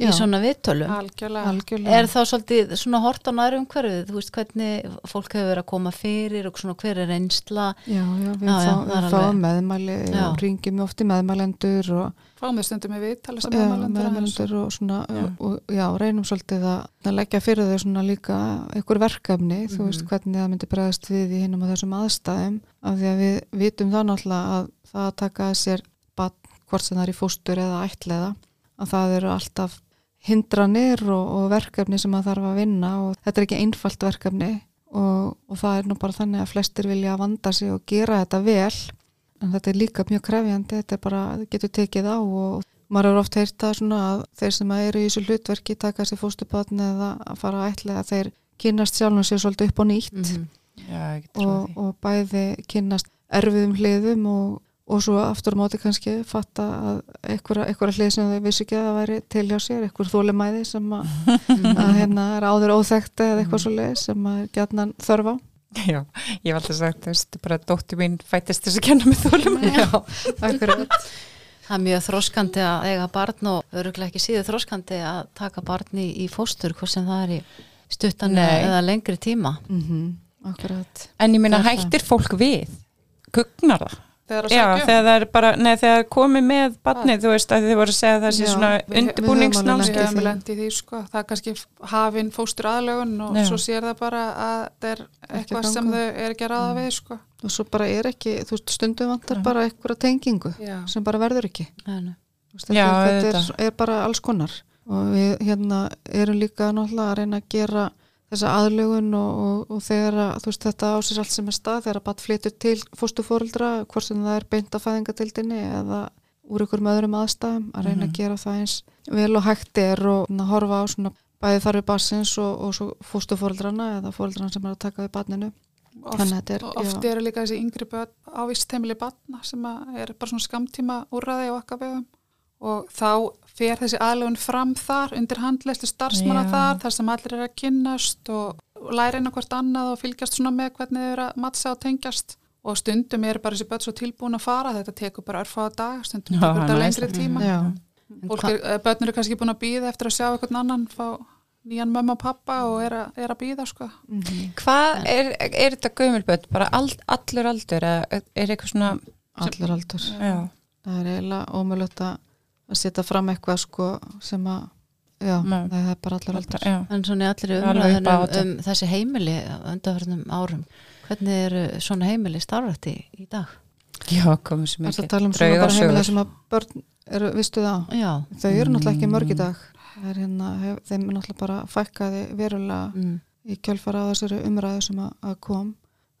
í Já. svona viðtölum algjörlega algjörlega er þá svolítið svona hort á nærumhverfið þú veist hvernig fólk hefur verið að koma fyrir og svona hver er reynsla Já, já, við fá, fáum alveg- meðmæli Já. og ringjum oft í meðmælendur og fáum við stundum við tala sem já, meðmælendur meðmælendur og svona Já. og, og já, reynum svolítið að, leggja fyrir þau svona líka einhver verkefni, þú Mhm. veist hvernig það myndi bregðast við í hinum og þessum aðstæðum af því að við vitum það náttúrulega að það að taka sér hvort sem það er í fóstur eða ætliða, að það eru alltaf hindranir og, og verkefni sem að þarf að vinna og þetta er ekki einfalt verkefni og, og það er nú bara þannig að flestir vilja vanda sig og gera þetta vel en þetta er líka mjög krefjandi, þetta er bara, þetta getur tekið á og maður hefur oft heyrt það svona að þeir sem eru í þessu hlutverki taka sér fóstubatni eða að fara að ætla að þeir kynnast sjálfum sér svolítið upp á nýtt Mhm. Já, ég get trúið og, því. og bæði kynnast erfiðum hliðum og, og svo aftur á móti kannski fatta að einhverja, einhverja hlið sem þau vissu ekki að það væri til hjá sér, einhver þólimæði sem að, að hérna er áður óþekta eða eitthvað svo leið sem að gætnan þörf á. Já, ég hef alltaf sagt, þú veist, bara dóttir mín fættist þess að kenna með þólum. Já, akkurat. það er mjög þróskandi að eiga barn og öruglega ekki síður þróskandi að taka barn í, í fóstur hvort sem það er í stuttan Nei. eða lengri tíma Mm akkurat. En ég minna, hættir fólk við? Gugnar það? Þegar að Já, sækja um. þegar það er bara, nei, þegar það komið með barnið, þú veist, að þið voru að segja að það sé svona því sko, það er kannski hafinn fóstur aðlögun og Já. svo sér það bara að það er eitthvað sem þau er ekki að ráða við sko. Og svo bara er ekki, þú veist, stundum vantar Já. bara einhverja tengingu Já. sem bara verður ekki. Nei, nei. Þú veist, Já, þetta, er, er bara alls konar og við hérna erum líka náttúrulega að reyna að gera þessa aðlugun og, og, og þegar að, þú veist þetta á sér allt sem er stað þegar að bara flytur til fóstufóreldra hvort sem það er beint að fæðingatildinni eða úr ykkur öðrum aðstæðum að reyna Mhm. að gera það eins vel og hægt er og að horfa á svona bæði þarfir barsins og, og svo fóstufóreldrana eða fóreldrana sem er að taka við barninu. Oft, er- og oft eru líka þessi yngri börn á vístheimili batna sem er bara svona skamtíma úrræði á okkar vegum. Og þá fer þessi aðlöfun fram þar undir handleistu starfsmanna Já. þar þar sem allir eru að kynnast og læra inn á hvert annað og fylgjast svona með hvernig þau eru að mattsa og tengjast og stundum eru bara þessi börn svo tilbúin að fara þetta tekur bara örfáða dag, stundum Já, tekur þetta lengri tíma Fólk er, eh, börn eru kannski búin að býða eftir að sjá einhvern annan fá nýjan mömmu og pappa og er að, er að býða sko. mhm. Hvað er, er þetta gömulböld? Bara all, allur aldur? eða Er eitthvað svona... allir aldur Já. það er eiginlega ómulött að að setja fram eitthvað sko sem að já, Nei. það er bara allir aldur Já. En svona í allir átján. um þessi heimili undanverðnum árum. Hvernig eru svona heimili starfrætt í, dag? Já, komum sem Það ekki. að tala um svona bara heimilega sem að börn eru, vistu það Já. þau eru náttúrulega ekki mörg í Mm. dag það er hérna, hef, þeim er náttúrulega bara fækkaði verulega Mm. í kjölfara á þessari umræðu sem að, að kom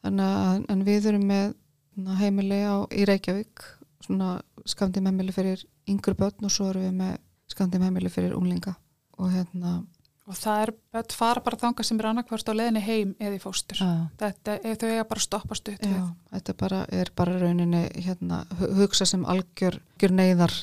þannig að en við erum með svona, heimili á, í Reykjavík svona skamdum heimili fyrir yngri börn og svo erum við með skamdum heimili fyrir unglinga og hérna og það er börn fara bara þanga sem er annarkvörst á leðinni heim eða í fóstur þetta, ef þau eiga bara að stoppa stutt já, við þetta bara, er bara rauninni hérna, hu- hugsa sem algjör gjör neyðar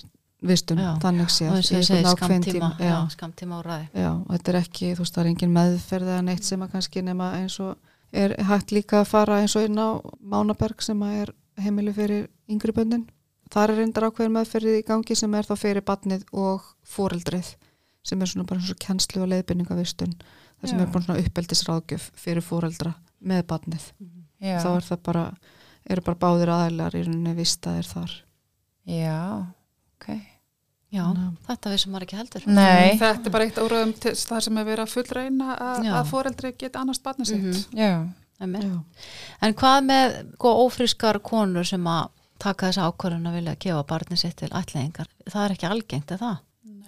vistun, Já. þannig séð Og þess að skamtíma, tíma. já, skamtíma úræði. já, og þetta er ekki, þú veist, það er engin meðferð eða neitt sem að kannski nema eins og er hægt líka að fara eins og inn á Mánaberg sem að er heimili fyrir yngri bönnin. Það er reyndar ákveðin meðferðið í gangi sem er þá fyrir batnið og foreldrið sem er svona bara eins og kennslu og leiðbynningavistun það sem Já. er bara svona uppeldisráðgjöf fyrir foreldra með batnið. Já. Þá er það bara, eru bara báðir aðeinar í rauninni vistaðir þar. Já, ok. Já, að- þetta vissum maður ekki heldur. Nei. þetta er bara eitt úröðum til það sem er verið að fullreina að, foreldri geti annars barnið sitt. Já. Einmitt. Já. En hvað með sko, ófrískar konur sem að taka þessa ákvörðun að vilja gefa barnið sitt til ætlingar? Það er ekki algengt, er það?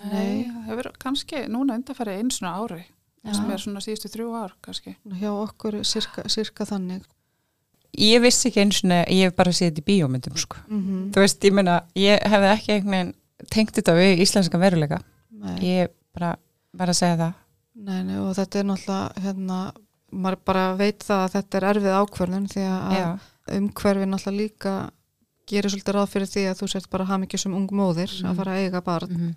Nei, það hefur kannski núna undanfæri einu svona ári Já. sem er svona síðustu þrjú ár kannski Hjá okkur sirka, sirka þannig. Ég vissi ekki eins og ég hef bara séð þetta í bíómyndum, sko. Mm Þú veist, ég meina, ég hefði ekki einhvern veginn tengt þetta við íslenska veruleika. Nei. Ég bara var að segja það. Nei, nei, og þetta er náttúrulega, hérna, maður bara veit það að þetta er erfið ákvörðun því að Já. umhverfi náttúrulega líka gerir svolítið ráð fyrir því að þú sért bara hafmyggju sem ung móðir að fara að eiga barn. Mhm.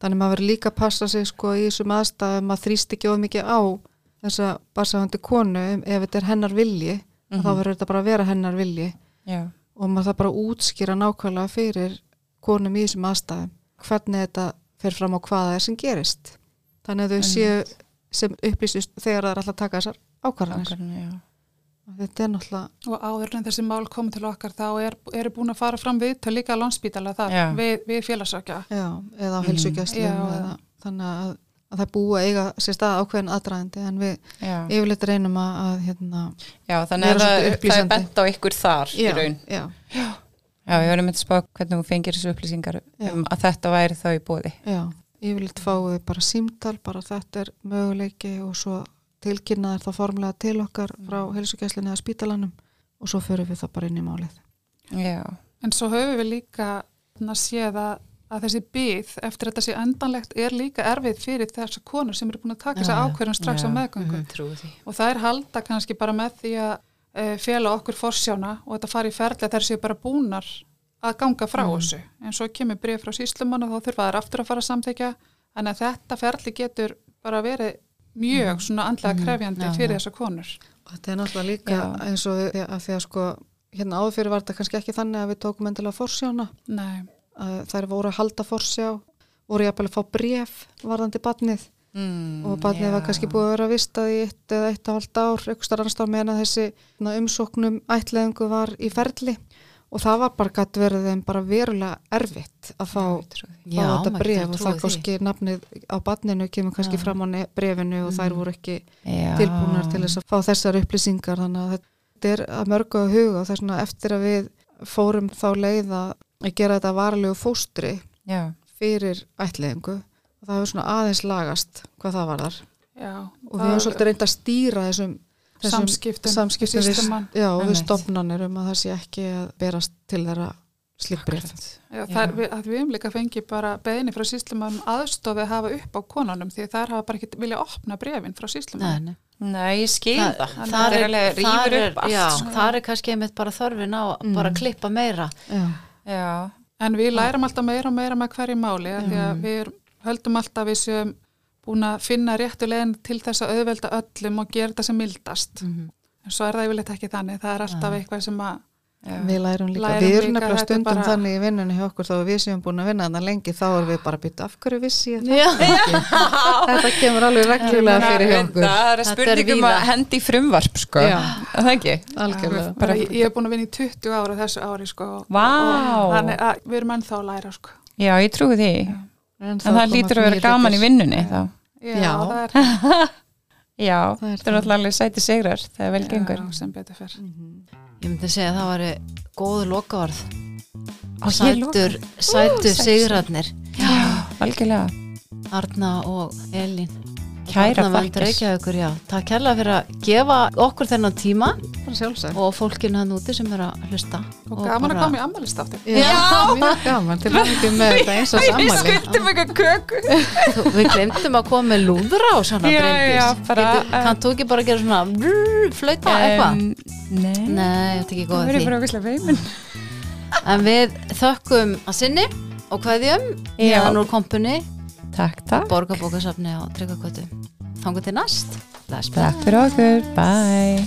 Þannig maður verður líka að passa sig sko í þessum aðstæðum að þrýst ekki of mikið á þessa barsafandi konu ef þetta er hennar vilji, Mhm. þá verður þetta bara að vera hennar vilji Já. og maður það bara útskýra nákvæmlega fyrir konum í þessum aðstæðum hvernig þetta fer fram á hvað það er sem gerist. Þannig að þau séu sem upplýstust þegar það er alltaf að taka þessar ákvarðanir. Ákvarðanir. Þetta er náttúrulega, og áður en þessi mál komið til okkar þá er, eru búin að fara fram við til líka landspítala þar Já. við, við félagsökja já, eða á Mhm. heilsugjastlum Já, eða þannig að, að það að eiga sér stað ákveðin aðdraðandi en við Já. yfirleitt reynum að, að hérna, Já, þannig að það, það er bent á ykkur þar í raun. já, Já, ég verður með að spá hvernig þú fengir þessu upplýsingar um að þetta væri þá í bóði. já, yfirleitt fáum við bara símtal, bara þetta er möguleiki og svo tilkynna er það formlega til okkar frá Mm. heilsugjastlunni eða spítalanum og svo förum við það bara inn í málið. Já. en svo höfum við líka að séð að, að þessi byð eftir að þetta sé endanlegt er líka erfið fyrir þessar konur sem eru búin að taka Já, þessa já. ákverðum strax á Já. meðgöngu Mhm. Trúi því. og það er halda kannski bara með því að e, fela okkur forsjána og þetta fari í ferli að þær séu bara búnar að ganga frá Mm. þessu en svo kemur bref frá síslumann og þá þurfa þær aftur að fara að samþykja en að þetta ferli getur bara verið mjög svona andlega Mhm. krefjandi Já, fyrir já. þessar konur. Og þetta er náttúrulega líka Já. eins og við, að því að sko, hérna áður fyrir var þetta kannski ekki þannig að við tókum endilega forsjána, Nei, að þær voru að halda forsjá, voru jafnvel að fá bref varðandi badnið Mm, og badnið var kannski búið að vera vistað í eitt eða eitt og halvt ár, á meðan að þessi na, umsóknum ætleðingu var í ferli. Og það var bara gætt verið þeim bara verulega erfitt að fá, fá Já, þetta maður bref og það kannski nafnið á badninu kemur kannski Já. fram á brefinu og þær voru ekki Já. tilbúnar til þess að fá þessar upplýsingar þannig að þetta er að mörgu að huga og þess vegna eftir að við fórum þá leið að gera þetta varlegu fóstri Já. fyrir ætliðingu og það hefur svona aðeins lagast hvað það var þar já og við höfum svolítið reynd að stýra þessum, samskiptum, samskiptum við, sýslumann. já, og við Einmitt. stopnanir um að það sé ekki að berast til þeirra slipbrið. Já, það er, við, að við hefum líka fengið bara beðinni frá síslumannum aðstofi að hafa upp á konunum því þær hafa bara ekki vilja opna brefin frá Nei, síslumannum. nei. Nei, ég skil það, Það- það er alveg þar rýfur er- upp allt Já, sko. það er kannski einmitt bara þörfin á bara að klippa meira Já, Já, En við lærum alltaf meira og meira með hverju máli af því að við erum- höldum alltaf við séum búin að finna réttu leginn til þess að auðvelda öllum og gera þetta sem mildast. Mhm. En svo er það yfirleitt ekki þannig. Það er alltaf eitthvað sem að við lærum líka. Lærum við erum nefnilega þetta er stundum bara- þannig í vinnunni hjá okkur þá að við séum búin að vinna þarna lengi þá erum við bara að bytta af hverju vissi ég það. Já, Þetta kemur alveg reglulega fyrir hjá okkur. Það er Þetta er spurningum að hendi í frumvarp sko, Já. Er það ekki? Bara, ég, er búin að vinna í 20 ára þessu ári sko. og- Vá. og Þannig að við erum ennþá að læra sko. Já, ég trúi því En En það lítur að vera gaman í vinnunni þá Já, Já. það er Já, Það er það er náttúrulega alveg sæti sigrar þegar vel gengur ég myndi segja að það væri góð lokaorð Á, ég loka. Sætur, sætur sexy. sigrarnir Já, algjörlega Arna og Elín Kæra já. Takk kærlega fyrir að gefa okkur þennan tíma og fólkinu hann úti sem er að hlusta Og gaman að koma í ammælistáttin. Já, mjög gaman til að ekki með þetta eins og Við sammali. skuldum eitthvað köku Við glemdum að koma með lúðra og svona Já, Bryndís. já, bara, að gera svona brrr, flauta eitthvað? Nei, Nei, þetta er ekki góð verður því En við þökkum að sinni og hvaðjum Já. Hérna úr kompunni Takk, takk. Borgarbókasafni á Tryggakvötu. Þangu til næst. Takk fyrir okkur. Bye.